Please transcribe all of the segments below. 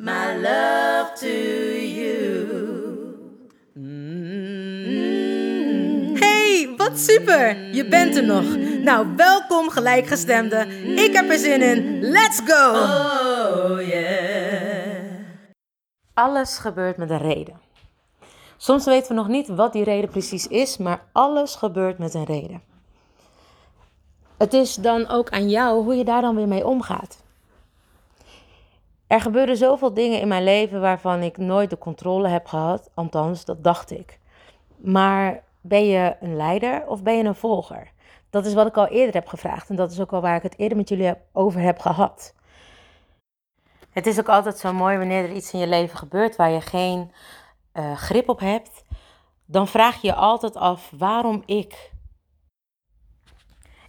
my love to you. Hey, wat super! Je bent er nog. Nou, welkom gelijkgestemde. Ik heb er zin in. Let's go! Oh yeah. Alles gebeurt met een reden. Soms weten we nog niet wat die reden precies is, maar alles gebeurt met een reden. Het is dan ook aan jou hoe je daar dan weer mee omgaat. Er gebeuren zoveel dingen in mijn leven waarvan ik nooit de controle heb gehad, althans, dat dacht ik. Maar ben je een leider of ben je een volger? Dat is wat ik al eerder heb gevraagd en dat is ook wel waar ik het eerder met jullie over heb gehad. Het is ook altijd zo mooi wanneer er iets in je leven gebeurt waar je geen eh, grip op hebt. Dan vraag je je altijd af waarom ik.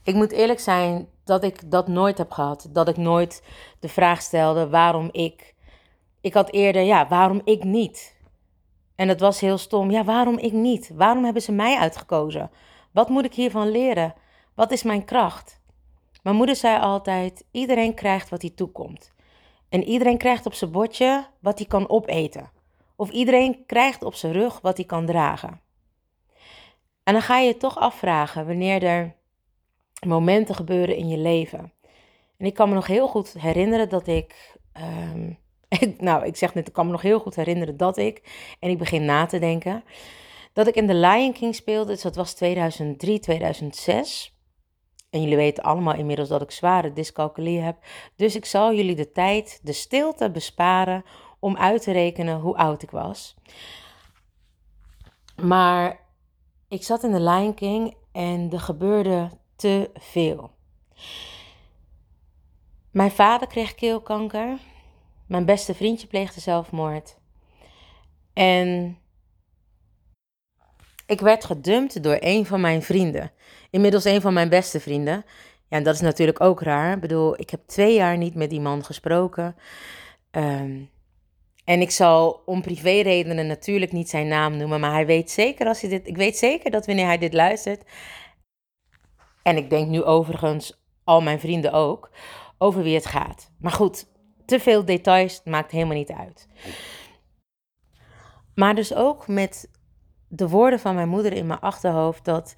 Ik moet eerlijk zijn dat ik dat nooit heb gehad. Dat ik nooit de vraag stelde waarom ik. Ik had eerder, ja, waarom ik niet? En het was heel stom. Ja, waarom ik niet? Waarom hebben ze mij uitgekozen? Wat moet ik hiervan leren? Wat is mijn kracht? Mijn moeder zei altijd: iedereen krijgt wat hij toekomt. En iedereen krijgt op zijn bordje wat hij kan opeten. Of iedereen krijgt op zijn rug wat hij kan dragen. En dan ga je je toch afvragen wanneer er momenten gebeuren in je leven. En ik kan me nog heel goed herinneren dat ik. ehm, nou, ik zeg net, ik kan me nog heel goed herinneren dat ik. En ik begin na te denken. Dat ik in The Lion King speelde. Dus dat was 2003, 2006. En jullie weten allemaal inmiddels dat ik zware dyscalculie heb. Dus ik zal jullie de tijd, de stilte besparen om uit te rekenen hoe oud ik was. Maar ik zat in de Lion King en er gebeurde te veel. Mijn vader kreeg keelkanker. Mijn beste vriendje pleegde zelfmoord. En ik werd gedumpt door een van mijn vrienden. Inmiddels een van mijn beste vrienden. Ja, en dat is natuurlijk ook raar. Ik bedoel, ik heb twee jaar niet met die man gesproken. Ehm, en ik zal om privéredenen natuurlijk niet zijn naam noemen. Maar hij weet zeker als hij dit. Ik weet zeker dat wanneer hij dit luistert. En ik denk nu overigens al mijn vrienden ook. Over wie het gaat. Maar goed, te veel details maakt helemaal niet uit. Maar dus ook met de woorden van mijn moeder in mijn achterhoofd dat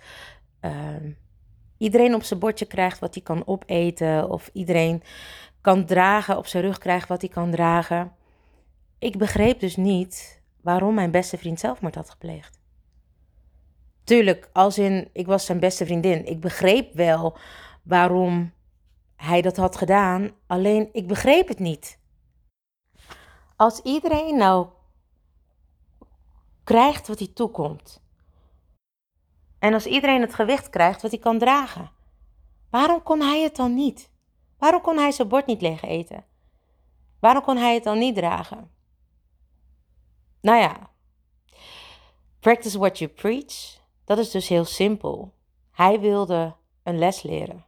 ehm, iedereen op zijn bordje krijgt wat hij kan opeten of iedereen kan dragen, op zijn rug krijgt wat hij kan dragen. Ik begreep dus niet waarom mijn beste vriend zelfmoord had gepleegd. Tuurlijk, als in ik was zijn beste vriendin. Ik begreep wel waarom hij dat had gedaan, alleen ik begreep het niet. Als iedereen nou krijgt wat hij toekomt. En als iedereen het gewicht krijgt wat hij kan dragen. Waarom kon hij het dan niet? Waarom kon hij zijn bord niet leeg eten? Waarom kon hij het dan niet dragen? Nou ja, practice what you preach. Dat is dus heel simpel. Hij wilde een les leren.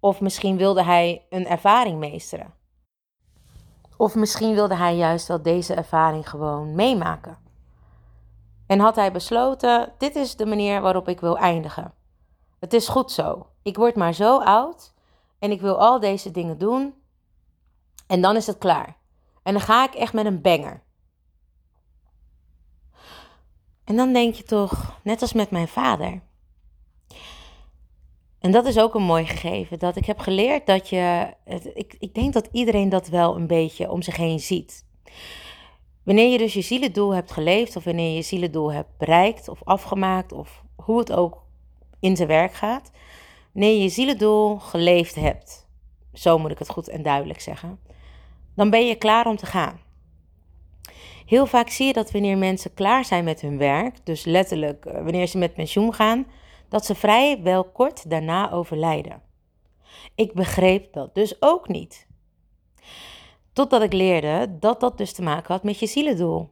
Of misschien wilde hij een ervaring meesteren. Of misschien wilde hij juist wel deze ervaring gewoon meemaken. En had hij besloten: dit is de manier waarop ik wil eindigen. Het is goed zo. Ik word maar zo oud en ik wil al deze dingen doen. En dan is het klaar. En dan ga ik echt met een banger. En dan denk je toch, net als met mijn vader. En dat is ook een mooi gegeven. Dat ik heb geleerd dat je. Ik, ik denk dat iedereen dat wel een beetje om zich heen ziet. Wanneer je dus je zielendoel hebt geleefd, of wanneer je je zielendoel hebt bereikt of afgemaakt, of hoe het ook in zijn werk gaat, wanneer je je zielendoel geleefd hebt, zo moet ik het goed en duidelijk zeggen, dan ben je klaar om te gaan. Heel vaak zie je dat wanneer mensen klaar zijn met hun werk, dus letterlijk eh, wanneer ze met pensioen gaan, dat ze vrij wel kort daarna overlijden. Ik begreep dat dus ook niet. Totdat ik leerde dat dat dus te maken had met je zielendoel.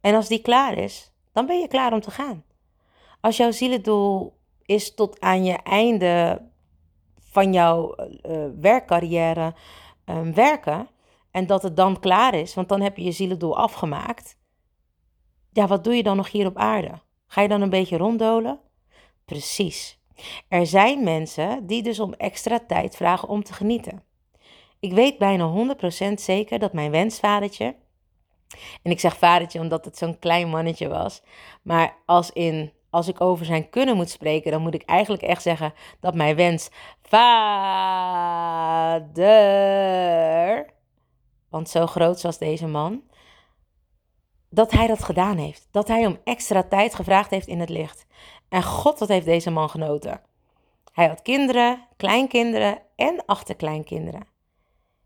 En als die klaar is, dan ben je klaar om te gaan. Als jouw zielendoel is tot aan je einde van jouw uh, werkcarrière uh, werken en dat het dan klaar is, want dan heb je je zielendoel afgemaakt. Ja, wat doe je dan nog hier op aarde? Ga je dan een beetje ronddolen? Precies. Er zijn mensen die dus om extra tijd vragen om te genieten. Ik weet bijna 100% zeker dat mijn wensvadertje, en ik zeg vadertje omdat het zo'n klein mannetje was, maar als in als ik over zijn kunnen moet spreken, dan moet ik eigenlijk echt zeggen dat mijn wens vader, want zo groot was deze man, dat hij dat gedaan heeft. Dat hij om extra tijd gevraagd heeft in het licht. En God, wat heeft deze man genoten. Hij had kinderen, kleinkinderen en achterkleinkinderen.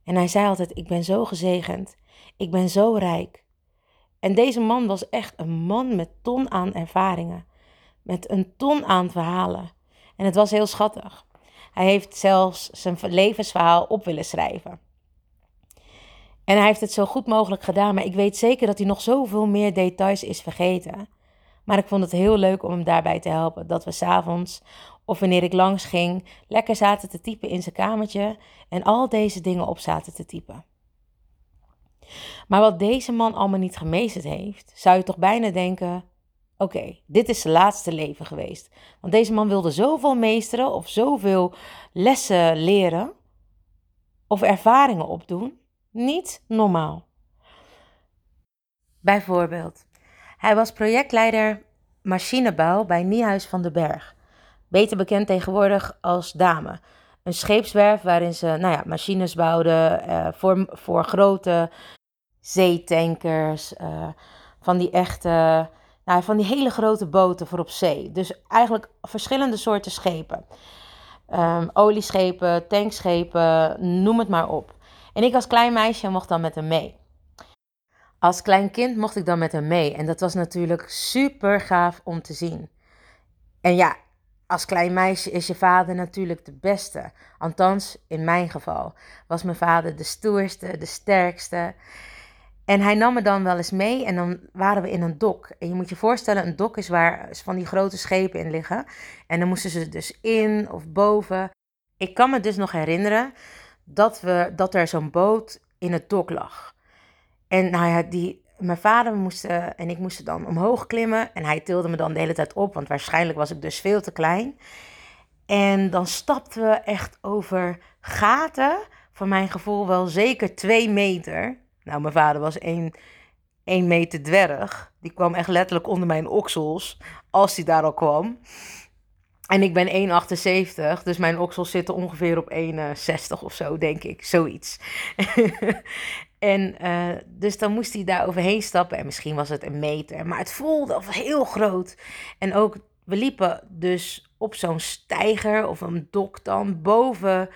En hij zei altijd: Ik ben zo gezegend. Ik ben zo rijk. En deze man was echt een man met ton aan ervaringen. Met een ton aan verhalen. En het was heel schattig. Hij heeft zelfs zijn levensverhaal op willen schrijven. En hij heeft het zo goed mogelijk gedaan, maar ik weet zeker dat hij nog zoveel meer details is vergeten. Maar ik vond het heel leuk om hem daarbij te helpen. Dat we s'avonds of wanneer ik langs ging, lekker zaten te typen in zijn kamertje en al deze dingen op zaten te typen. Maar wat deze man allemaal niet gemeesterd heeft, zou je toch bijna denken: oké, dit is zijn laatste leven geweest. Want deze man wilde zoveel meesteren of zoveel lessen leren of ervaringen opdoen. Niet normaal. Bijvoorbeeld, hij was projectleider machinebouw bij Niehuis van den Berg. Beter bekend tegenwoordig als Dame. Een scheepswerf waarin ze nou ja, machines bouwden uh, voor, voor grote zeetankers. Uh, van die echte, nou, van die hele grote boten voor op zee. Dus eigenlijk verschillende soorten schepen. Um, olieschepen, tankschepen, noem het maar op. En ik als klein meisje mocht dan met hem mee. Als klein kind mocht ik dan met hem mee. En dat was natuurlijk super gaaf om te zien. En ja, als klein meisje is je vader natuurlijk de beste. Althans, in mijn geval was mijn vader de stoerste, de sterkste. En hij nam me dan wel eens mee en dan waren we in een dok. En je moet je voorstellen, een dok is waar van die grote schepen in liggen. En dan moesten ze dus in of boven. Ik kan me dus nog herinneren dat, we, dat er zo'n boot in het dok lag. En nou ja, die, mijn vader moest, en ik moesten dan omhoog klimmen. En hij tilde me dan de hele tijd op, want waarschijnlijk was ik dus veel te klein. En dan stapten we echt over gaten, voor mijn gevoel wel zeker twee meter. Nou, mijn vader was één, één meter dwerg. Die kwam echt letterlijk onder mijn oksels, als hij daar al kwam. En ik ben 1,78, dus mijn oksels zitten ongeveer op 1,60 of zo, denk ik. Zoiets. en uh, dus dan moest hij daar overheen stappen. En misschien was het een meter. Maar het voelde heel groot. En ook, we liepen dus op zo'n steiger of een dok dan boven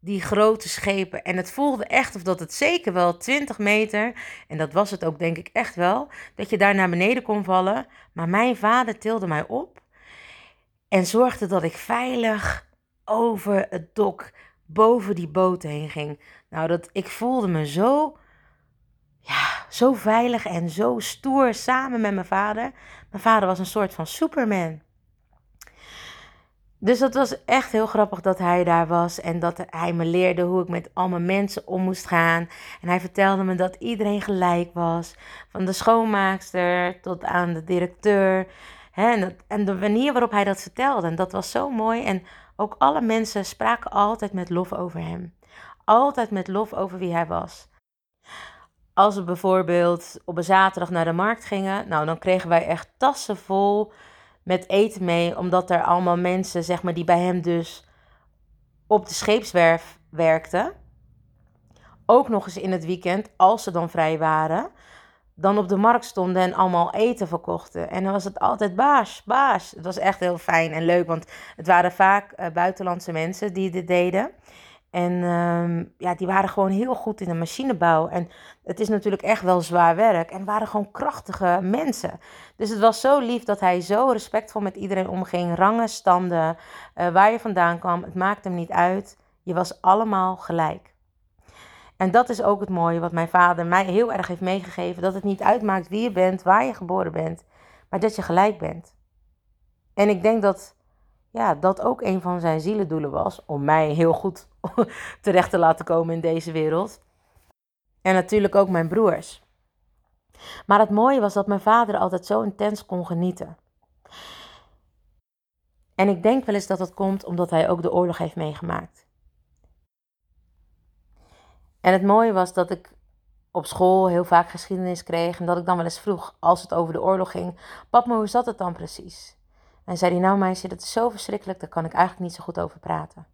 die grote schepen. En het voelde echt of dat het zeker wel 20 meter, en dat was het ook denk ik echt wel, dat je daar naar beneden kon vallen. Maar mijn vader tilde mij op en zorgde dat ik veilig over het dok boven die boot heen ging. Nou, dat, ik voelde me zo, ja, zo veilig en zo stoer samen met mijn vader. Mijn vader was een soort van Superman. Dus dat was echt heel grappig dat hij daar was en dat hij me leerde hoe ik met allemaal mensen om moest gaan. En hij vertelde me dat iedereen gelijk was, van de schoonmaakster tot aan de directeur. En, de manier waarop hij dat vertelde, en dat was zo mooi. En ook alle mensen spraken altijd met lof over hem. Altijd met lof over wie hij was. Als we bijvoorbeeld op een zaterdag naar de markt gingen, nou dan kregen wij echt tassen vol met eten mee, omdat er allemaal mensen, zeg maar, die bij hem dus op de scheepswerf werkten, ook nog eens in het weekend, als ze dan vrij waren, dan op de markt stonden en allemaal eten verkochten. En dan was het altijd baas, baas. Het was echt heel fijn en leuk, want het waren vaak uh, buitenlandse mensen die dit deden. En ehm, ja, die waren gewoon heel goed in de machinebouw. En het is natuurlijk echt wel zwaar werk. En waren gewoon krachtige mensen. Dus het was zo lief dat hij zo respectvol met iedereen omging. Rangen, standen, uh, waar je vandaan kwam. Het maakte hem niet uit. Je was allemaal gelijk. En dat is ook het mooie wat mijn vader mij heel erg heeft meegegeven. Dat het niet uitmaakt wie je bent, waar je geboren bent. Maar dat je gelijk bent. En ik denk dat ja, dat ook een van zijn zielendoelen was. Om mij heel goed terecht te laten komen in deze wereld. En natuurlijk ook mijn broers. Maar het mooie was dat mijn vader altijd zo intens kon genieten. En ik denk wel eens dat dat komt omdat hij ook de oorlog heeft meegemaakt. En het mooie was dat ik op school heel vaak geschiedenis kreeg en dat ik dan wel eens vroeg, als het over de oorlog ging, pap, maar hoe zat het dan precies? En zei hij, nou meisje, dat is zo verschrikkelijk, daar kan ik eigenlijk niet zo goed over praten.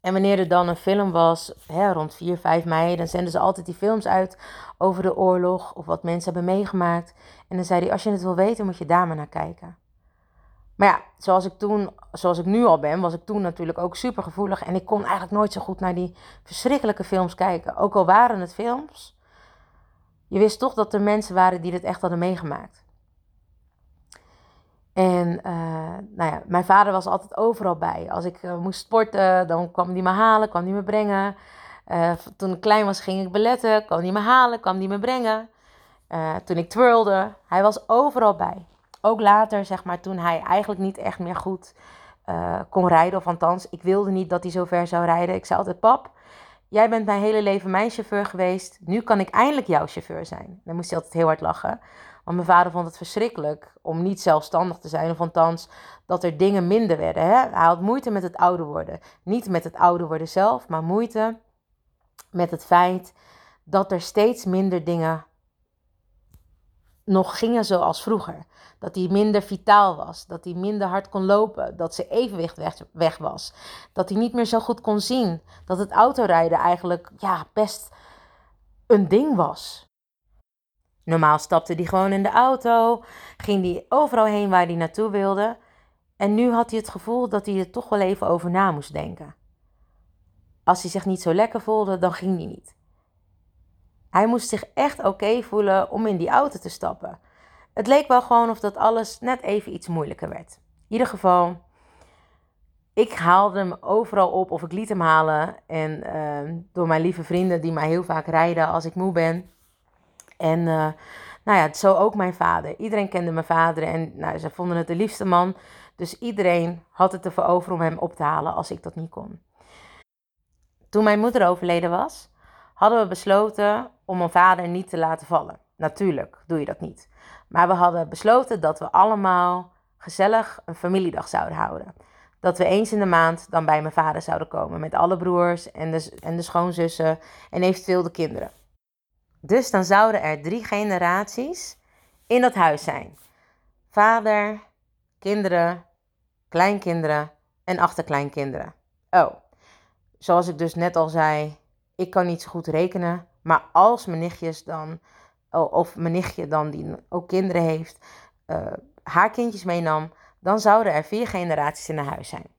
En wanneer er dan een film was, hè, rond 4, 5 mei, dan zenden ze altijd die films uit over de oorlog of wat mensen hebben meegemaakt. En dan zei hij, als je het wil weten, moet je daar maar naar kijken. Maar ja, zoals ik toen, zoals ik nu al ben, was ik toen natuurlijk ook super gevoelig. En ik kon eigenlijk nooit zo goed naar die verschrikkelijke films kijken. Ook al waren het films, je wist toch dat er mensen waren die dit echt hadden meegemaakt. En uh, nou ja, mijn vader was altijd overal bij. Als ik uh, moest sporten, dan kwam hij me halen, kwam hij me brengen. Uh, toen ik klein was, ging ik beletten, kwam hij me halen, kwam hij me brengen. toen ik twirlde, hij was overal bij. Ook later, zeg maar, toen hij eigenlijk niet echt meer goed kon rijden. Of althans, ik wilde niet dat hij zo ver zou rijden. Ik zei altijd, pap, jij bent mijn hele leven mijn chauffeur geweest. Nu kan ik eindelijk jouw chauffeur zijn. Dan moest hij altijd heel hard lachen. Want mijn vader vond het verschrikkelijk om niet zelfstandig te zijn. Of althans, dat er dingen minder werden. Hè? Hij had moeite met het ouder worden. Niet met het ouder worden zelf, maar moeite met het feit dat er steeds minder dingen nog gingen zoals vroeger. Dat hij minder vitaal was, dat hij minder hard kon lopen, dat zijn evenwicht weg, was, dat hij niet meer zo goed kon zien, dat het autorijden eigenlijk ja, best een ding was. Normaal stapte hij gewoon in de auto, ging hij overal heen waar hij naartoe wilde. En nu had hij het gevoel dat hij er toch wel even over na moest denken. Als hij zich niet zo lekker voelde, dan ging hij niet. Hij moest zich echt oké voelen om in die auto te stappen. Het leek wel gewoon of dat alles net even iets moeilijker werd. In ieder geval, ik haalde hem overal op of ik liet hem halen. En uh, door mijn lieve vrienden die mij heel vaak rijden als ik moe ben en uh, nou ja, zo ook mijn vader. Iedereen kende mijn vader en nou, ze vonden het de liefste man. Dus iedereen had het ervoor over om hem op te halen als ik dat niet kon. Toen mijn moeder overleden was, hadden we besloten om mijn vader niet te laten vallen. Natuurlijk doe je dat niet. Maar we hadden besloten dat we allemaal gezellig een familiedag zouden houden. Dat we eens in de maand dan bij mijn vader zouden komen met alle broers en de, en de schoonzussen en eventueel de kinderen. Dus dan zouden er drie generaties in dat huis zijn: vader, kinderen, kleinkinderen en achterkleinkinderen. Oh, zoals ik dus net al zei, ik kan niet zo goed rekenen. Maar als mijn nichtjes dan, of mijn nichtje dan, die ook kinderen heeft, uh, haar kindjes meenam, dan zouden er vier generaties in huis zijn.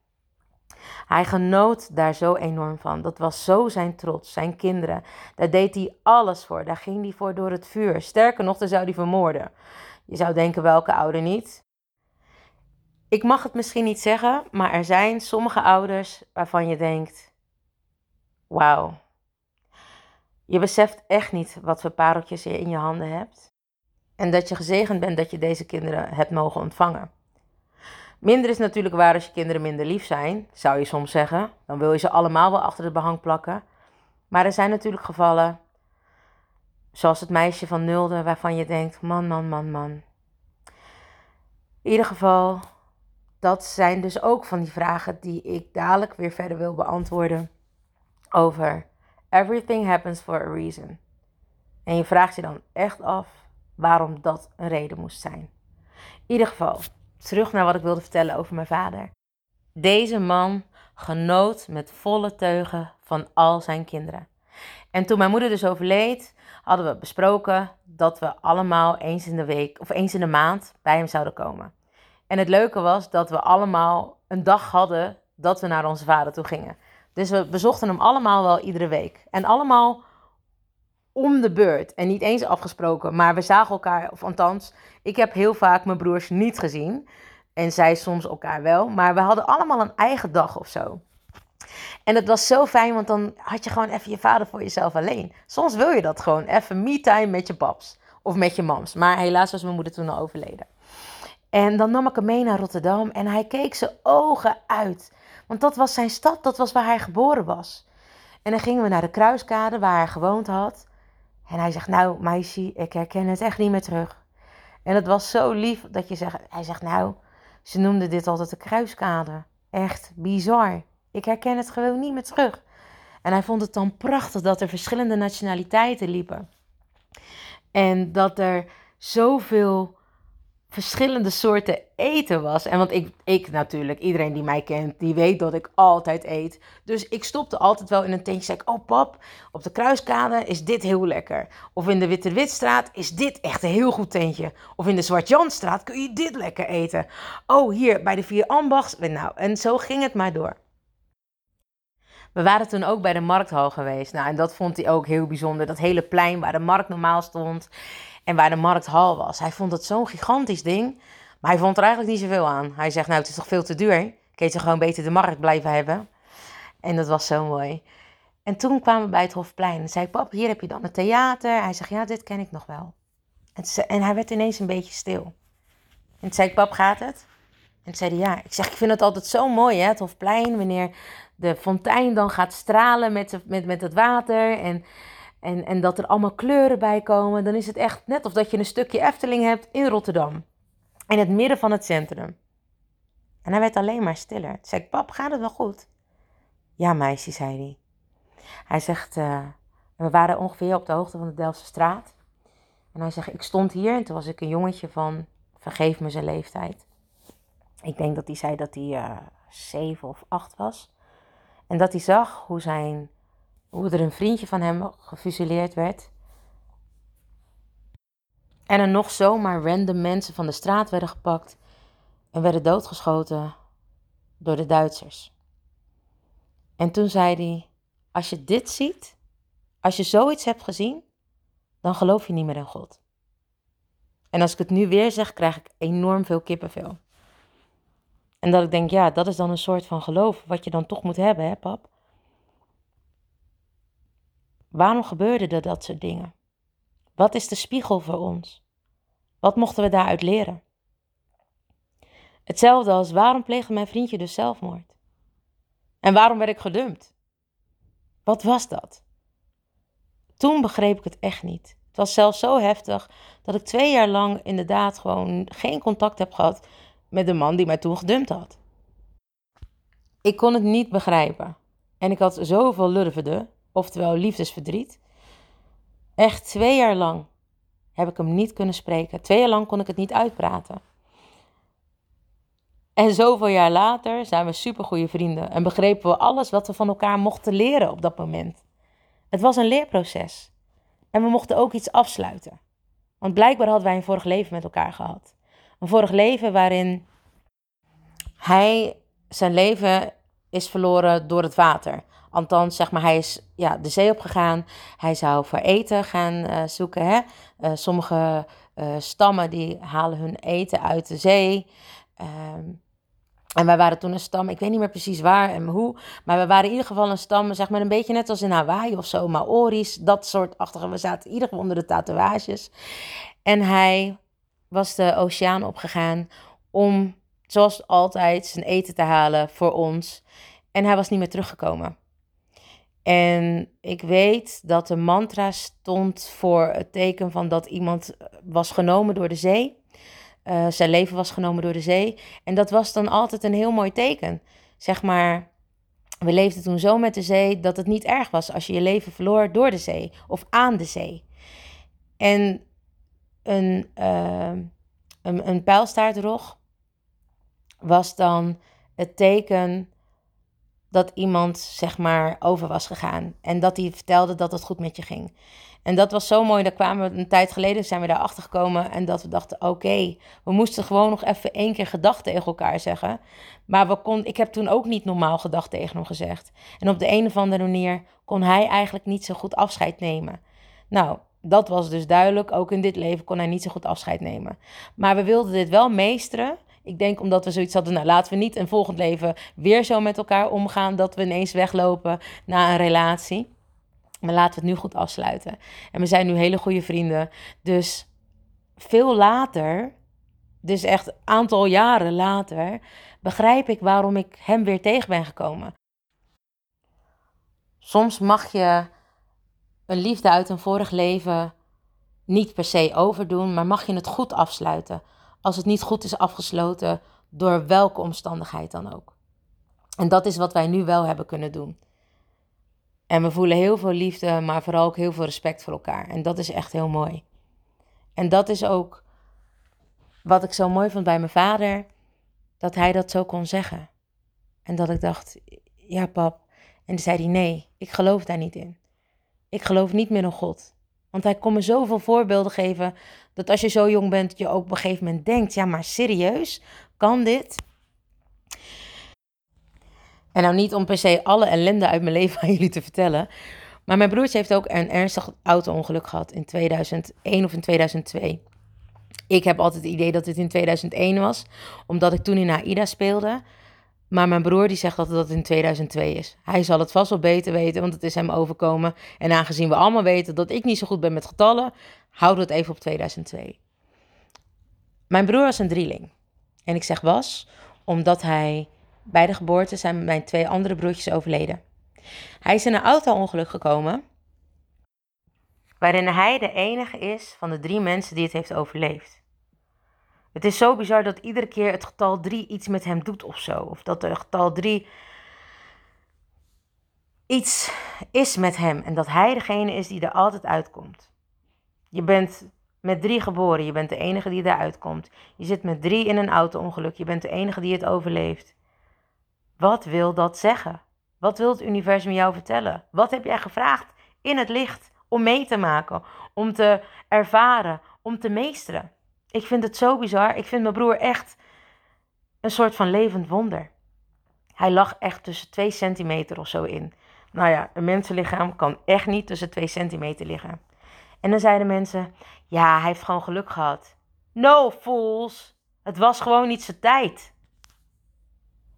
Hij genoot daar zo enorm van. Dat was zo zijn trots, zijn kinderen. Daar deed hij alles voor. Daar ging hij voor door het vuur. Sterker nog, daar zou hij vermoorden. Je zou denken, welke ouder niet? Ik mag het misschien niet zeggen, maar er zijn sommige ouders waarvan je denkt: wauw. Je beseft echt niet wat voor pareltjes je in je handen hebt. En dat je gezegend bent dat je deze kinderen hebt mogen ontvangen. Minder is natuurlijk waar als je kinderen minder lief zijn, zou je soms zeggen. Dan wil je ze allemaal wel achter het behang plakken. Maar er zijn natuurlijk gevallen, zoals het meisje van Nulde, waarvan je denkt: man, man, man, man. In ieder geval, dat zijn dus ook van die vragen die ik dadelijk weer verder wil beantwoorden. Over everything happens for a reason. En je vraagt je dan echt af waarom dat een reden moest zijn. In ieder geval, terug naar wat ik wilde vertellen over mijn vader. Deze man genoot met volle teugen van al zijn kinderen. En toen mijn moeder dus overleed, hadden we besproken dat we allemaal eens in de week of eens in de maand bij hem zouden komen. En het leuke was dat we allemaal een dag hadden dat we naar onze vader toe gingen. Dus we bezochten hem allemaal wel iedere week. En allemaal om de beurt. En niet eens afgesproken, maar we zagen elkaar, of althans, ik heb heel vaak mijn broers niet gezien. En zij soms elkaar wel. Maar we hadden allemaal een eigen dag of zo. En het was zo fijn, want dan had je gewoon even je vader voor jezelf alleen. Soms wil je dat gewoon, even me-time met je paps of met je mams. Maar helaas was mijn moeder toen al overleden. En dan nam ik hem mee naar Rotterdam en hij keek zijn ogen uit. Want dat was zijn stad, dat was waar hij geboren was. En dan gingen we naar de Kruiskade waar hij gewoond had. En hij zegt, nou meisje, ik herken het echt niet meer terug. En het was zo lief dat je zegt, hij zegt, nou, ze noemden dit altijd de Kruiskade. Echt bizar. Ik herken het gewoon niet meer terug. En hij vond het dan prachtig dat er verschillende nationaliteiten liepen. En dat er zoveel verschillende soorten eten was. En want ik, ik natuurlijk, iedereen die mij kent, die weet dat ik altijd eet. Dus ik stopte altijd wel in een tentje. Zei ik, oh pap, op de Kruiskade is dit heel lekker. Of in de Witte Witstraat is dit echt een heel goed tentje. Of in de Zwart-Janstraat kun je dit lekker eten. Oh, hier bij de Vier Ambachts. Nou, en zo ging het maar door. We waren toen ook bij de markthal geweest. Nou, en dat vond hij ook heel bijzonder. Dat hele plein waar de markt normaal stond en waar de markthal was. Hij vond het zo'n gigantisch ding. Maar hij vond er eigenlijk niet zoveel aan. Hij zegt, nou, het is toch veel te duur? Kun je gewoon beter de markt blijven hebben? En dat was zo mooi. En toen kwamen we bij het Hofplein. En zei ik, pap, hier heb je dan het theater. Hij zegt, ja, dit ken ik nog wel. En, hij werd ineens een beetje stil. En toen zei ik, pap, gaat het? En toen zei hij, ja. Ik zeg, ik vind het altijd zo mooi, hè, het Hofplein. Wanneer de fontein dan gaat stralen met, met, met het water. En, en, en dat er allemaal kleuren bij komen. Dan is het echt net of dat je een stukje Efteling hebt in Rotterdam. In het midden van het centrum. En hij werd alleen maar stiller. Toen zei ik, pap, gaat het wel goed? Ja, meisje, zei hij. Hij zegt, uh, we waren ongeveer op de hoogte van de Delftse straat. En hij zegt, ik stond hier en toen was ik een jongetje van, vergeef me zijn leeftijd. Ik denk dat hij zei dat hij uh, zeven of acht was. En dat hij zag hoe, zijn, hoe er een vriendje van hem gefusileerd werd. En er nog zomaar random mensen van de straat werden gepakt en werden doodgeschoten door de Duitsers. En toen zei hij: Als je dit ziet, als je zoiets hebt gezien, dan geloof je niet meer in God. En als ik het nu weer zeg, krijg ik enorm veel kippenvel. En dat ik denk, ja, dat is dan een soort van geloof wat je dan toch moet hebben, hè, pap? Waarom gebeurde er dat soort dingen? Wat is de spiegel voor ons? Wat mochten we daaruit leren? Hetzelfde als waarom pleegde mijn vriendje dus zelfmoord? En waarom werd ik gedumpt? Wat was dat? Toen begreep ik het echt niet. Het was zelfs zo heftig dat ik twee jaar lang inderdaad gewoon geen contact heb gehad met de man die mij toen gedumpt had. Ik kon het niet begrijpen. En ik had zoveel lurvende, oftewel liefdesverdriet. Echt twee jaar lang heb ik hem niet kunnen spreken. Twee jaar lang kon ik het niet uitpraten. En zoveel jaar later zijn we supergoeie vrienden en begrepen we alles wat we van elkaar mochten leren op dat moment. Het was een leerproces. En we mochten ook iets afsluiten. Want blijkbaar hadden wij een vorig leven met elkaar gehad. Een vorig leven waarin hij zijn leven is verloren door het water. Althans, zeg maar, hij is ja, de zee opgegaan. Hij zou voor eten gaan uh, zoeken. Hè? Uh, sommige uh, stammen die halen hun eten uit de zee. Um, en wij waren toen een stam, ik weet niet meer precies waar en hoe, maar we waren in ieder geval een stam, zeg maar een beetje net als in Hawaii of zo, Maori's, dat soort achtige. We zaten in ieder geval onder de tatoeages. En hij was de oceaan opgegaan om, zoals altijd, zijn eten te halen voor ons. En hij was niet meer teruggekomen. En ik weet dat de mantra stond voor het teken van dat iemand was genomen door de zee. Uh, zijn leven was genomen door de zee. En dat was dan altijd een heel mooi teken. Zeg maar, we leefden toen zo met de zee dat het niet erg was als je je leven verloor door de zee of aan de zee. En een, uh, een, een pijlstaartrog was dan het teken dat iemand zeg maar over was gegaan. En dat hij vertelde dat het goed met je ging. En dat was zo mooi. Daar kwamen we een tijd geleden, zijn we daar achter gekomen. En dat we dachten, oké, we moesten gewoon nog even één keer gedacht tegen elkaar zeggen. Maar we kon, ik heb toen ook niet normaal gedacht tegen hem gezegd. En op de een of andere manier kon hij eigenlijk niet zo goed afscheid nemen. Nou, dat was dus duidelijk. Ook in dit leven kon hij niet zo goed afscheid nemen. Maar we wilden dit wel meesteren. Ik denk omdat we zoiets hadden, nou laten we niet in volgend leven weer zo met elkaar omgaan dat we ineens weglopen na een relatie. Maar laten we het nu goed afsluiten. En we zijn nu hele goede vrienden. Dus veel later, dus echt een aantal jaren later, begrijp ik waarom ik hem weer tegen ben gekomen. Soms mag je een liefde uit een vorig leven niet per se overdoen, maar mag je het goed afsluiten. Als het niet goed is afgesloten, door welke omstandigheid dan ook. En dat is wat wij nu wel hebben kunnen doen. En we voelen heel veel liefde, maar vooral ook heel veel respect voor elkaar. En dat is echt heel mooi. En dat is ook wat ik zo mooi vond bij mijn vader, dat hij dat zo kon zeggen. En dat ik dacht, ja pap. En zei hij, nee, ik geloof daar niet in. Ik geloof niet meer in God. Want hij kon me zoveel voorbeelden geven dat als je zo jong bent, je ook op een gegeven moment denkt, ja maar serieus, kan dit? En nou niet om per se alle ellende uit mijn leven aan jullie te vertellen. Maar mijn broertje heeft ook een ernstig auto-ongeluk gehad in 2001 of in 2002. Ik heb altijd het idee dat het in 2001 was, omdat ik toen in AIDA speelde. Maar mijn broer die zegt dat het in 2002 is. Hij zal het vast wel beter weten, want het is hem overkomen. En aangezien we allemaal weten dat ik niet zo goed ben met getallen, houden we het even op 2002. Mijn broer was een drieling. En ik zeg was, omdat hij bij de geboorte zijn mijn twee andere broertjes overleden. Hij is in een auto-ongeluk gekomen, waarin hij de enige is van de drie mensen die het heeft overleefd. Het is zo bizar dat iedere keer het getal 3 iets met hem doet of zo. Of dat het getal 3 iets is met hem en dat hij degene is die er altijd uitkomt. Je bent met drie geboren, je bent de enige die eruit komt. Je zit met drie in een auto-ongeluk, je bent de enige die het overleeft. Wat wil dat zeggen? Wat wil het universum jou vertellen? Wat heb jij gevraagd in het licht om mee te maken, om te ervaren, om te meesteren? Ik vind het zo bizar. Ik vind mijn broer echt een soort van levend wonder. Hij lag echt tussen 2 centimeter of zo in. Nou ja, een mensenlichaam kan echt niet tussen 2 centimeter liggen. En dan zeiden mensen: Ja, hij heeft gewoon geluk gehad. No, fools. Het was gewoon niet zijn tijd.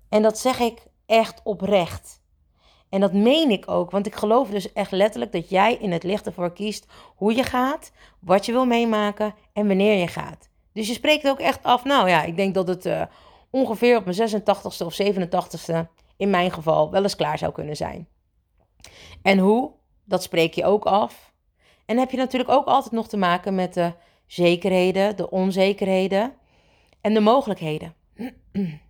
En dat zeg ik echt oprecht. En dat meen ik ook, want ik geloof dus echt letterlijk dat jij in het licht ervoor kiest hoe je gaat, wat je wil meemaken en wanneer je gaat. Dus je spreekt ook echt af, nou ja, ik denk dat het uh, ongeveer op mijn 86ste of 87ste in mijn geval wel eens klaar zou kunnen zijn. En hoe, dat spreek je ook af. En heb je natuurlijk ook altijd nog te maken met de zekerheden, de onzekerheden en de mogelijkheden.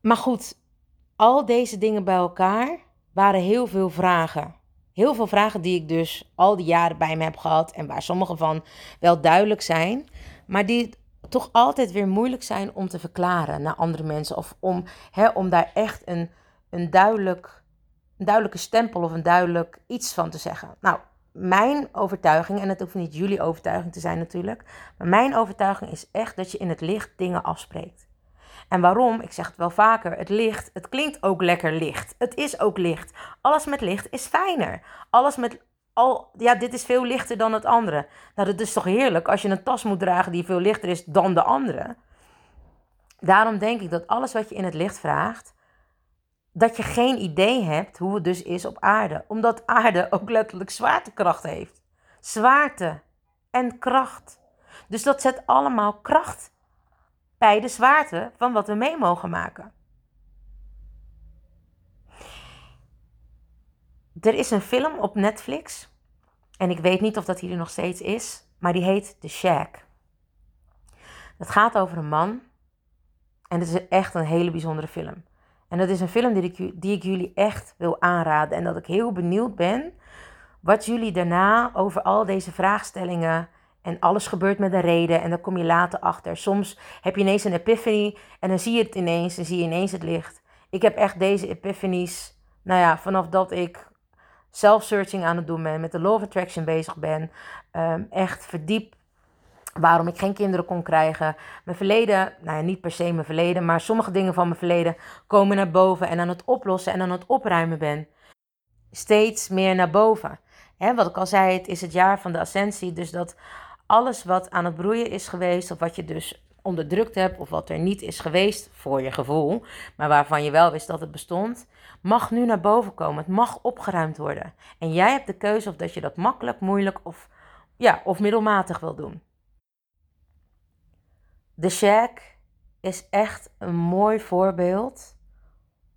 Maar goed, al deze dingen bij elkaar waren heel veel vragen. Heel veel vragen die ik dus al die jaren bij me heb gehad en waar sommige van wel duidelijk zijn, maar die toch altijd weer moeilijk zijn om te verklaren naar andere mensen of om, hè, om daar echt een, een, duidelijk, een duidelijke stempel of een duidelijk iets van te zeggen. Nou, mijn overtuiging, en het hoeft niet jullie overtuiging te zijn natuurlijk, maar mijn overtuiging is echt dat je in het licht dingen afspreekt. En waarom? Ik zeg het wel vaker. Het licht, het klinkt ook lekker licht. Het is ook licht. Alles met licht is fijner. Alles met al, ja, dit is veel lichter dan het andere. Nou, dat is toch heerlijk als je een tas moet dragen die veel lichter is dan de andere. Daarom denk ik dat alles wat je in het licht vraagt, dat je geen idee hebt hoe het dus is op aarde. Omdat aarde ook letterlijk zwaartekracht heeft. Zwaarte en kracht. Dus dat zet allemaal kracht bij de zwaarte van wat we mee mogen maken. Er is een film op Netflix. En ik weet niet of dat hier nog steeds is. Maar die heet The Shack. Het gaat over een man. En het is echt een hele bijzondere film. En dat is een film die ik, die ik jullie echt wil aanraden. En dat ik heel benieuwd ben wat jullie daarna over al deze vraagstellingen en alles gebeurt met een reden en dan kom je later achter. Soms heb je ineens een epiphany en dan zie je het ineens en zie je ineens het licht. Ik heb echt deze epiphanies, nou ja, vanaf dat ik self-searching aan het doen ben, met de law of attraction bezig ben, um, echt verdiep waarom ik geen kinderen kon krijgen. Mijn verleden, nou ja, niet per se mijn verleden, maar sommige dingen van mijn verleden komen naar boven en aan het oplossen en aan het opruimen ben. Steeds meer naar boven. He, wat ik al zei, het is het jaar van de ascensie, dus dat alles wat aan het broeien is geweest, of wat je dus onderdrukt hebt, of wat er niet is geweest voor je gevoel, maar waarvan je wel wist dat het bestond, mag nu naar boven komen. Het mag opgeruimd worden. En jij hebt de keuze of dat je dat makkelijk, moeilijk of, ja, of middelmatig wil doen. De Shack is echt een mooi voorbeeld.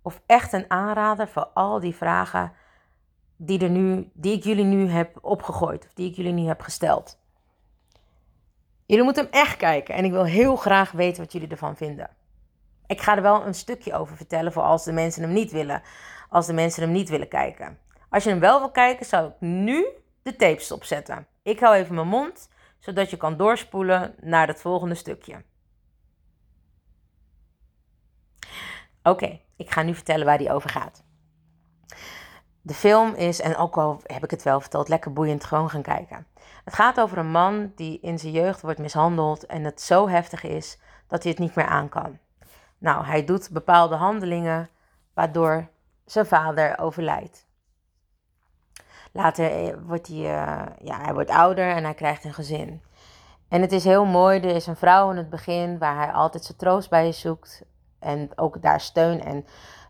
Of echt een aanrader voor al die vragen die, er nu, die ik jullie nu heb opgegooid. Of die ik jullie nu heb gesteld. Jullie moeten hem echt kijken. En ik wil heel graag weten wat jullie ervan vinden. Ik ga er wel een stukje over vertellen voor als de mensen hem niet willen. Als de mensen hem niet willen kijken. Als je hem wel wil kijken, zou ik nu de tape stopzetten. Ik hou even mijn mond, zodat je kan doorspoelen naar het volgende stukje. Oké, ik ga nu vertellen waar die over gaat. De film is, en ook al heb ik het wel verteld, lekker boeiend gewoon gaan kijken. Het gaat over een man die in zijn jeugd wordt mishandeld en het zo heftig is dat hij het niet meer aan kan. Nou, hij doet bepaalde handelingen waardoor zijn vader overlijdt. Later eh, wordt hij, uh, ja, hij wordt ouder en hij krijgt een gezin. En het is heel mooi, er is een vrouw in het begin waar hij altijd zijn troost bij zoekt. En ook daar steun en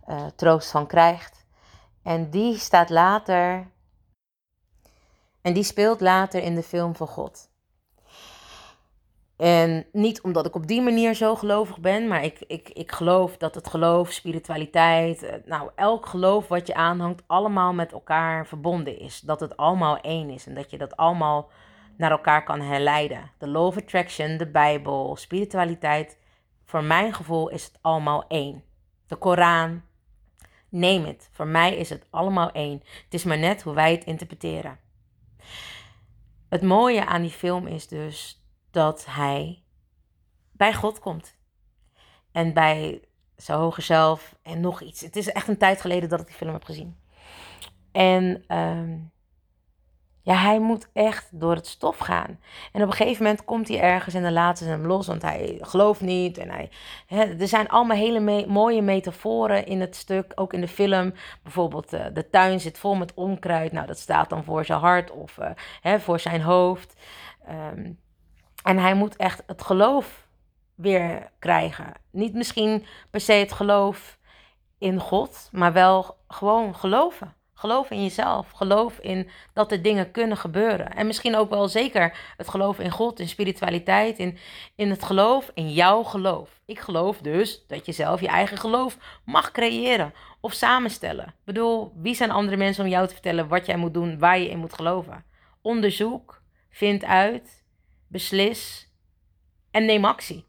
uh, troost van krijgt. En die staat later. En die speelt later in de film van God. En niet omdat ik op die manier zo gelovig ben, maar ik, ik, ik geloof dat het geloof, spiritualiteit, eh, nou elk geloof wat je aanhangt, allemaal met elkaar verbonden is. Dat het allemaal één is en dat je dat allemaal naar elkaar kan herleiden. De law of attraction, de Bijbel, spiritualiteit, voor mijn gevoel is het allemaal één. De Koran, neem het. Voor mij is het allemaal één. Het is maar net hoe wij het interpreteren. Het mooie aan die film is dus dat hij bij God komt. En bij zijn hoger zelf en nog iets. Het is echt een tijd geleden dat ik die film heb gezien. En ehm, ja, hij moet echt door het stof gaan. En op een gegeven moment komt hij ergens en dan laten ze hem los, want hij gelooft niet. En hij, hè, er zijn allemaal hele mooie metaforen in het stuk, ook in de film. Bijvoorbeeld, uh, de tuin zit vol met onkruid. Nou, dat staat dan voor zijn hart of uh, hè, voor zijn hoofd. Um, en hij moet echt het geloof weer krijgen. Niet misschien per se het geloof in God, maar wel gewoon geloven. Geloof in jezelf. Geloof in dat er dingen kunnen gebeuren. En misschien ook wel zeker het geloof in God, in spiritualiteit, in, in het geloof, in jouw geloof. Ik geloof dus dat je zelf je eigen geloof mag creëren of samenstellen. Ik bedoel, wie zijn andere mensen om jou te vertellen wat jij moet doen, waar je in moet geloven? Onderzoek, vind uit beslis en neem actie.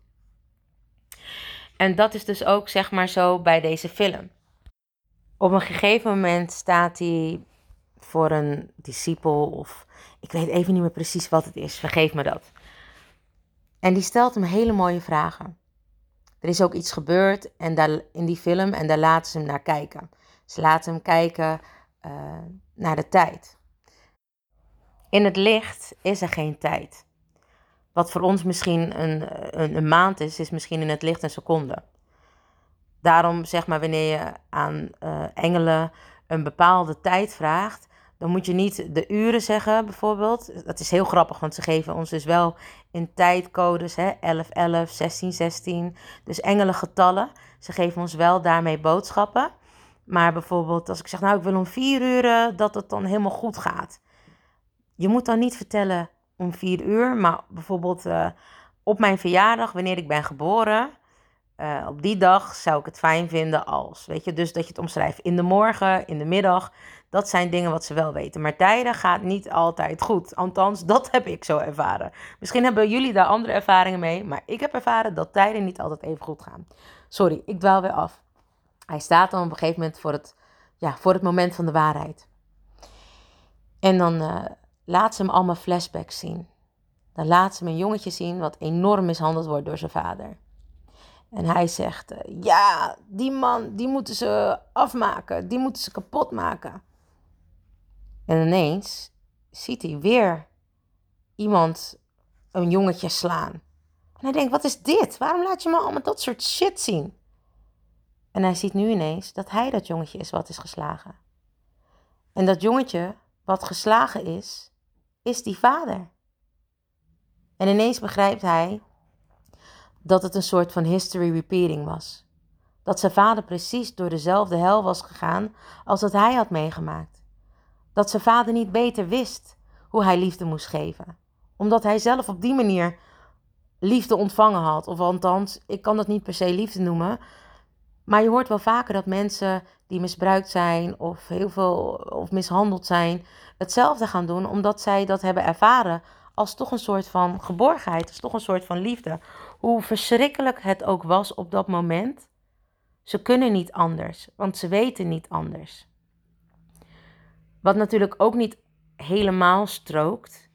En dat is dus ook zeg maar zo bij deze film. Op een gegeven moment staat hij voor een discipel of ik weet even niet meer precies wat het is, vergeef me dat. En die stelt hem hele mooie vragen. Er is ook iets gebeurd en daar, in die film en daar laten ze hem naar kijken. Ze laten hem kijken uh, naar de tijd. In het licht is er geen tijd. Wat voor ons misschien een, een, een, maand is, is misschien in het licht een seconde. Daarom zeg maar, wanneer je aan uh, engelen een bepaalde tijd vraagt, dan moet je niet de uren zeggen, bijvoorbeeld. Dat is heel grappig, want ze geven ons dus wel in tijdcodes, hè, 11, 11, 16, 16. Dus engelengetallen. Ze geven ons wel daarmee boodschappen. Maar bijvoorbeeld als ik zeg, nou ik wil om vier uur dat het dan helemaal goed gaat. Je moet dan niet vertellen om vier uur. Maar bijvoorbeeld uh, op mijn verjaardag, wanneer ik ben geboren, uh, op die dag zou ik het fijn vinden als. Weet je, dus dat je het omschrijft in de morgen, in de middag. Dat zijn dingen wat ze wel weten. Maar tijden gaat niet altijd goed. Althans, dat heb ik zo ervaren. Misschien hebben jullie daar andere ervaringen mee. Maar ik heb ervaren dat tijden niet altijd even goed gaan. Sorry, ik dwaal weer af. Hij staat dan op een gegeven moment voor het, ja, voor het moment van de waarheid. En dan uh, laat ze hem allemaal flashbacks zien. Dan laat ze hem een jongetje zien wat enorm mishandeld wordt door zijn vader. En hij zegt, eh, ja, die man, die moeten ze afmaken, die moeten ze kapot maken. En ineens ziet hij weer iemand een jongetje slaan. En hij denkt, wat is dit? Waarom laat je me allemaal dat soort shit zien? En hij ziet nu ineens dat hij dat jongetje is wat is geslagen. En dat jongetje wat geslagen is, is die vader. En ineens begrijpt hij dat het een soort van history repeating was. Dat zijn vader precies door dezelfde hel was gegaan als dat hij had meegemaakt. Dat zijn vader niet beter wist hoe hij liefde moest geven, omdat hij zelf op die manier liefde ontvangen had. Of althans, ik kan dat niet per se liefde noemen. Maar je hoort wel vaker dat mensen die misbruikt zijn of heel veel of mishandeld zijn, hetzelfde gaan doen omdat zij dat hebben ervaren als toch een soort van geborgenheid, als toch een soort van liefde. Hoe verschrikkelijk het ook was op dat moment, ze kunnen niet anders, want ze weten niet anders. Wat natuurlijk ook niet helemaal strookt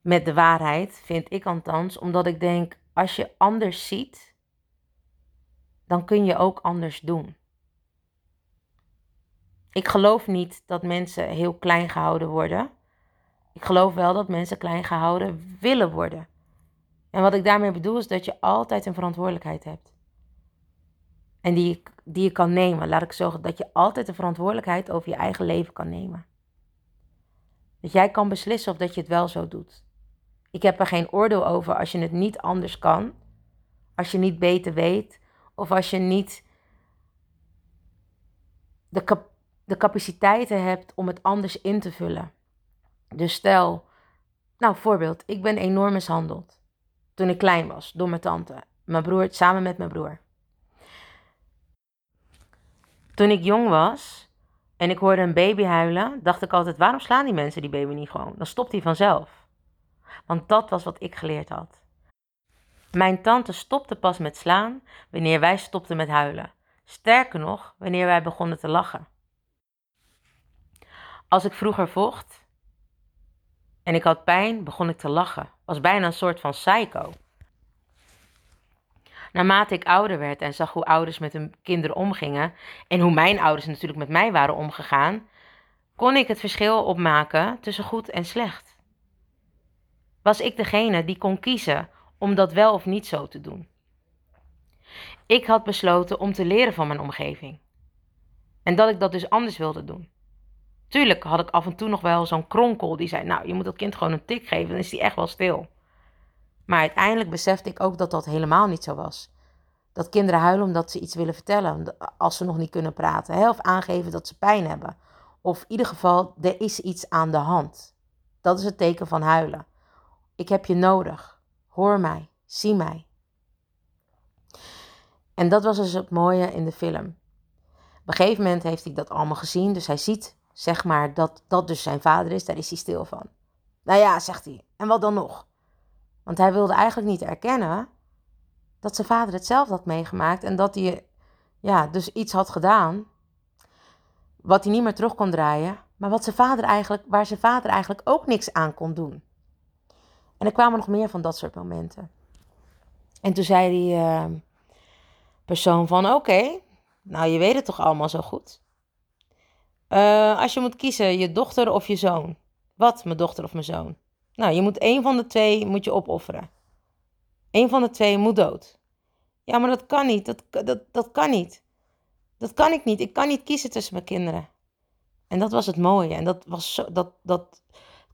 met de waarheid, vind ik althans, omdat ik denk, als je anders ziet, dan kun je ook anders doen. Ik geloof niet dat mensen heel klein gehouden worden. Ik geloof wel dat mensen klein gehouden willen worden. En wat ik daarmee bedoel is dat je altijd een verantwoordelijkheid hebt. En die, je, die je kan nemen. Laat ik zeggen dat je altijd de verantwoordelijkheid over je eigen leven kan nemen. Dat jij kan beslissen of dat je het wel zo doet. Ik heb er geen oordeel over als je het niet anders kan. Als je niet beter weet. Of als je niet de, de capaciteiten hebt om het anders in te vullen. Dus stel, nou voorbeeld, ik ben enorm mishandeld. Toen ik klein was, door mijn tante. Mijn broer, samen met mijn broer. Toen ik jong was en ik hoorde een baby huilen, dacht ik altijd: waarom slaan die mensen die baby niet gewoon? Dan stopt hij vanzelf. Want dat was wat ik geleerd had. Mijn tante stopte pas met slaan wanneer wij stopten met huilen. Sterker nog, wanneer wij begonnen te lachen. Als ik vroeger vocht en ik had pijn, begon ik te lachen. Was bijna een soort van psycho. Naarmate ik ouder werd en zag hoe ouders met hun kinderen omgingen en hoe mijn ouders natuurlijk met mij waren omgegaan, kon ik het verschil opmaken tussen goed en slecht. Was ik degene die kon kiezen om dat wel of niet zo te doen? Ik had besloten om te leren van mijn omgeving. En dat ik dat dus anders wilde doen. Tuurlijk had ik af en toe nog wel zo'n kronkel die zei: Nou, je moet dat kind gewoon een tik geven, dan is die echt wel stil. Maar uiteindelijk besefte ik ook dat dat helemaal niet zo was. Dat kinderen huilen omdat ze iets willen vertellen, als ze nog niet kunnen praten. Hè? Of aangeven dat ze pijn hebben. Of in ieder geval, er is iets aan de hand. Dat is het teken van huilen. Ik heb je nodig. Hoor mij. Zie mij. En dat was dus het mooie in de film. Op een gegeven moment heeft hij dat allemaal gezien. Dus hij ziet, zeg maar, dat dat dus zijn vader is. Daar is hij stil van. Nou ja, zegt hij. En wat dan nog? Want hij wilde eigenlijk niet erkennen dat zijn vader hetzelfde had meegemaakt en dat hij ja, dus iets had gedaan wat hij niet meer terug kon draaien, maar wat zijn vader eigenlijk, waar zijn vader eigenlijk ook niks aan kon doen. En er kwamen nog meer van dat soort momenten. En toen zei die uh, persoon van oké, nou je weet het toch allemaal zo goed. Uh, als je moet kiezen, je dochter of je zoon. Wat, mijn dochter of mijn zoon? Nou, je moet één van de twee moet je opofferen. Eén van de twee moet dood. Ja, maar dat kan niet. Dat, dat, dat kan niet. Dat kan ik niet. Ik kan niet kiezen tussen mijn kinderen. En dat was het mooie. En dat, was zo, dat, dat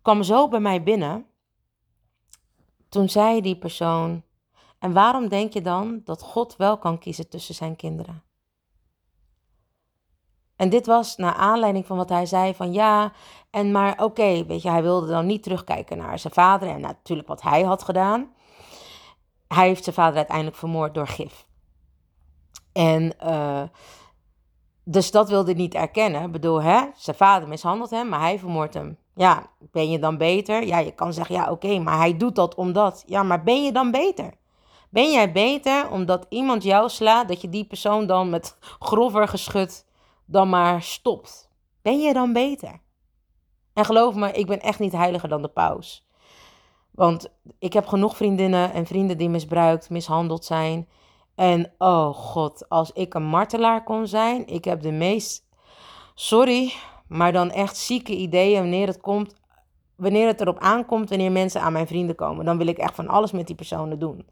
kwam zo bij mij binnen. Toen zei die persoon: En waarom denk je dan dat God wel kan kiezen tussen zijn kinderen? En dit was naar aanleiding van wat hij zei van ja, en maar oké, weet je, hij wilde dan niet terugkijken naar zijn vader en natuurlijk wat hij had gedaan. Hij heeft zijn vader uiteindelijk vermoord door gif. En uh, dus dat wilde hij niet erkennen. Ik bedoel, hè, zijn vader mishandelt hem, maar hij vermoordt hem. Ja, ben je dan beter? Ja, je kan zeggen, ja, oké, maar hij doet dat omdat. Ja, maar ben je dan beter? Ben jij beter omdat iemand jou slaat, dat je die persoon dan met grover geschud dan maar stopt? Ben je dan beter? En geloof me, ik ben echt niet heiliger dan de paus. Want ik heb genoeg vriendinnen en vrienden die misbruikt, mishandeld zijn. En oh god, als ik een martelaar kon zijn, ik heb de meest, sorry, maar dan echt zieke ideeën wanneer het komt, wanneer het erop aankomt, wanneer mensen aan mijn vrienden komen. Dan wil ik echt van alles met die personen doen.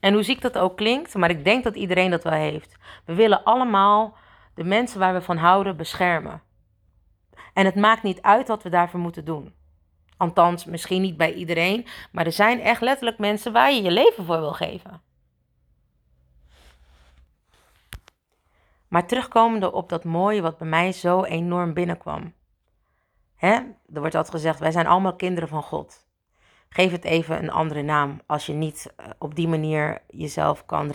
En hoe ziek dat ook klinkt, maar ik denk dat iedereen dat wel heeft. We willen allemaal de mensen waar we van houden beschermen. En het maakt niet uit wat we daarvoor moeten doen. Althans, misschien niet bij iedereen, maar er zijn echt letterlijk mensen waar je je leven voor wil geven. Maar terugkomende op dat mooie wat bij mij zo enorm binnenkwam. Hè? Er wordt altijd gezegd, wij zijn allemaal kinderen van God. Geef het even een andere naam als je niet eh, op die manier jezelf kan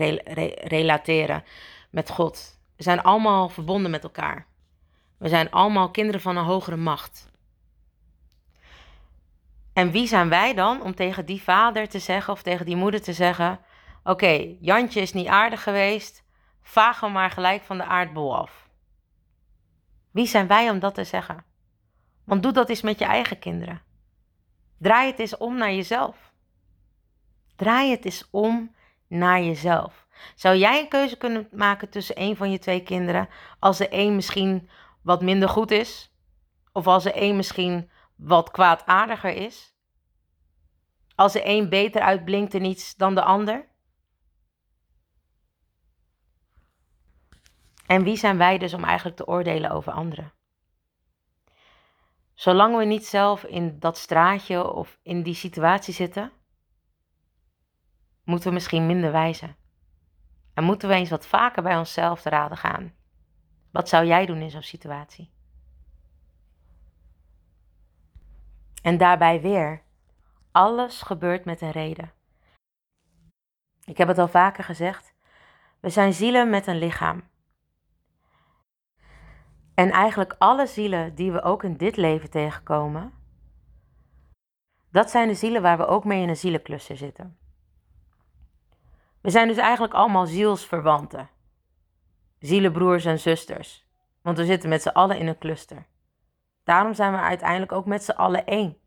relateren met God. We zijn allemaal verbonden met elkaar. We zijn allemaal kinderen van een hogere macht. En wie zijn wij dan om tegen die vader te zeggen of tegen die moeder te zeggen: Oké, Jantje is niet aardig geweest, vaag hem maar gelijk van de aardbol af. Wie zijn wij om dat te zeggen? Want doe dat eens met je eigen kinderen. Draai het eens om naar jezelf. Draai het eens om naar jezelf. Zou jij een keuze kunnen maken tussen een van je twee kinderen als de een misschien wat minder goed is? Of als de een misschien wat kwaadaardiger is? Als de een beter uitblinkt in iets dan de ander? En wie zijn wij dus om eigenlijk te oordelen over anderen? Zolang we niet zelf in dat straatje of in die situatie zitten, moeten we misschien minder wijzen. En moeten we eens wat vaker bij onszelf te raden gaan. Wat zou jij doen in zo'n situatie? En daarbij weer, alles gebeurt met een reden. Ik heb het al vaker gezegd, we zijn zielen met een lichaam. En eigenlijk alle zielen die we ook in dit leven tegenkomen, dat zijn de zielen waar we ook mee in een zielencluster zitten. We zijn dus eigenlijk allemaal zielsverwanten. Zielenbroers en zusters. Want we zitten met z'n allen in een cluster. Daarom zijn we uiteindelijk ook met z'n allen één.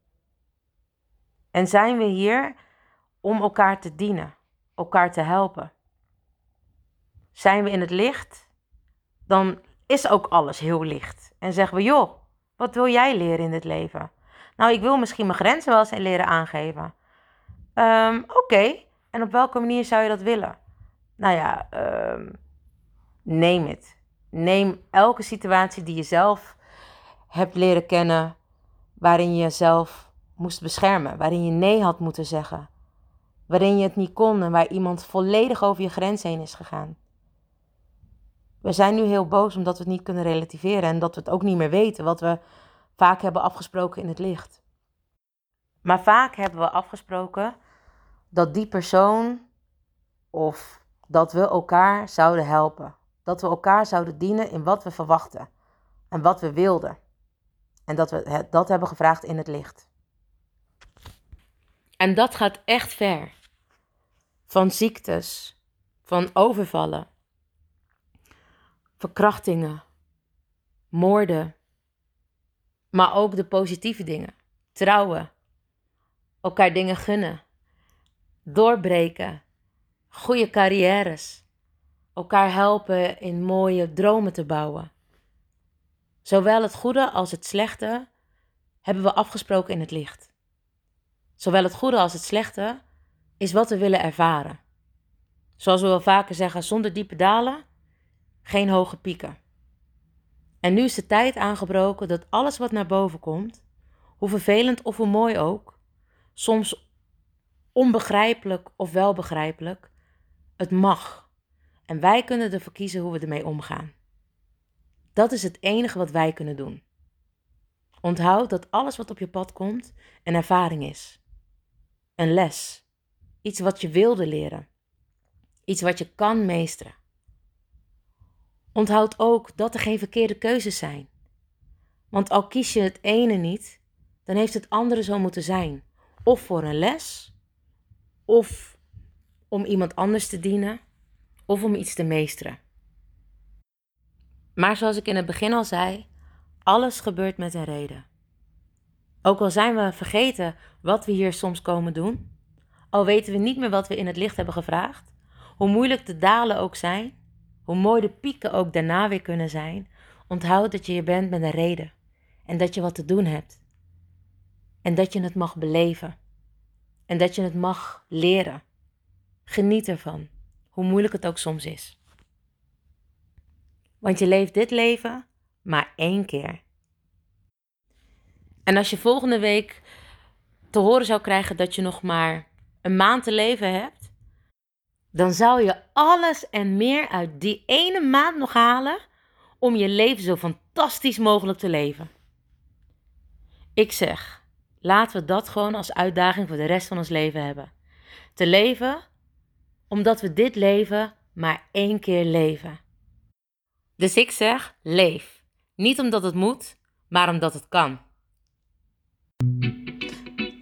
En zijn we hier om elkaar te dienen, elkaar te helpen. Zijn we in het licht, dan is ook alles heel licht. En zeggen we, joh, wat wil jij leren in dit leven? Nou, ik wil misschien mijn grenzen wel eens leren aangeven. Um, Oké, en op welke manier zou je dat willen? Nou ja, neem het. Neem elke situatie die je zelf hebt leren kennen, waarin je jezelf moest beschermen, waarin je nee had moeten zeggen, waarin je het niet kon en waar iemand volledig over je grens heen is gegaan. We zijn nu heel boos omdat we het niet kunnen relativeren en dat we het ook niet meer weten wat we vaak hebben afgesproken in het licht. Maar vaak hebben we afgesproken dat die persoon of dat we elkaar zouden helpen. Dat we elkaar zouden dienen in wat we verwachten en wat we wilden. En dat we dat hebben gevraagd in het licht. En dat gaat echt ver. Van ziektes, van overvallen, verkrachtingen, moorden, maar ook de positieve dingen. Trouwen, elkaar dingen gunnen, doorbreken, goede carrières, elkaar helpen in mooie dromen te bouwen. Zowel het goede als het slechte hebben we afgesproken in het licht. Zowel het goede als het slechte is wat we willen ervaren. Zoals we wel vaker zeggen, zonder diepe dalen geen hoge pieken. En nu is de tijd aangebroken dat alles wat naar boven komt, hoe vervelend of hoe mooi ook, soms onbegrijpelijk of wel begrijpelijk, het mag. En wij kunnen ervoor kiezen hoe we ermee omgaan. Dat is het enige wat wij kunnen doen. Onthoud dat alles wat op je pad komt een ervaring is. Een les. Iets wat je wilde leren. Iets wat je kan meesteren. Onthoud ook dat er geen verkeerde keuzes zijn. Want al kies je het ene niet, dan heeft het andere zo moeten zijn. Of voor een les, of om iemand anders te dienen, of om iets te meesteren. Maar zoals ik in het begin al zei, alles gebeurt met een reden. Ook al zijn we vergeten wat we hier soms komen doen, al weten we niet meer wat we in het licht hebben gevraagd, Hoe moeilijk de dalen ook zijn, hoe mooi de pieken ook daarna weer kunnen zijn, onthoud dat je je bent met een reden en dat je wat te doen hebt. En dat je het mag beleven en dat je het mag leren. Geniet ervan, hoe moeilijk het ook soms is. Want je leeft dit leven maar één keer. En als je volgende week te horen zou krijgen dat je nog maar een maand te leven hebt, dan zou je alles en meer uit die ene maand nog halen om je leven zo fantastisch mogelijk te leven. Ik zeg, laten we dat gewoon als uitdaging voor de rest van ons leven hebben. Te leven omdat we dit leven maar één keer leven. Dus ik zeg, leef. Niet omdat het moet, maar omdat het kan.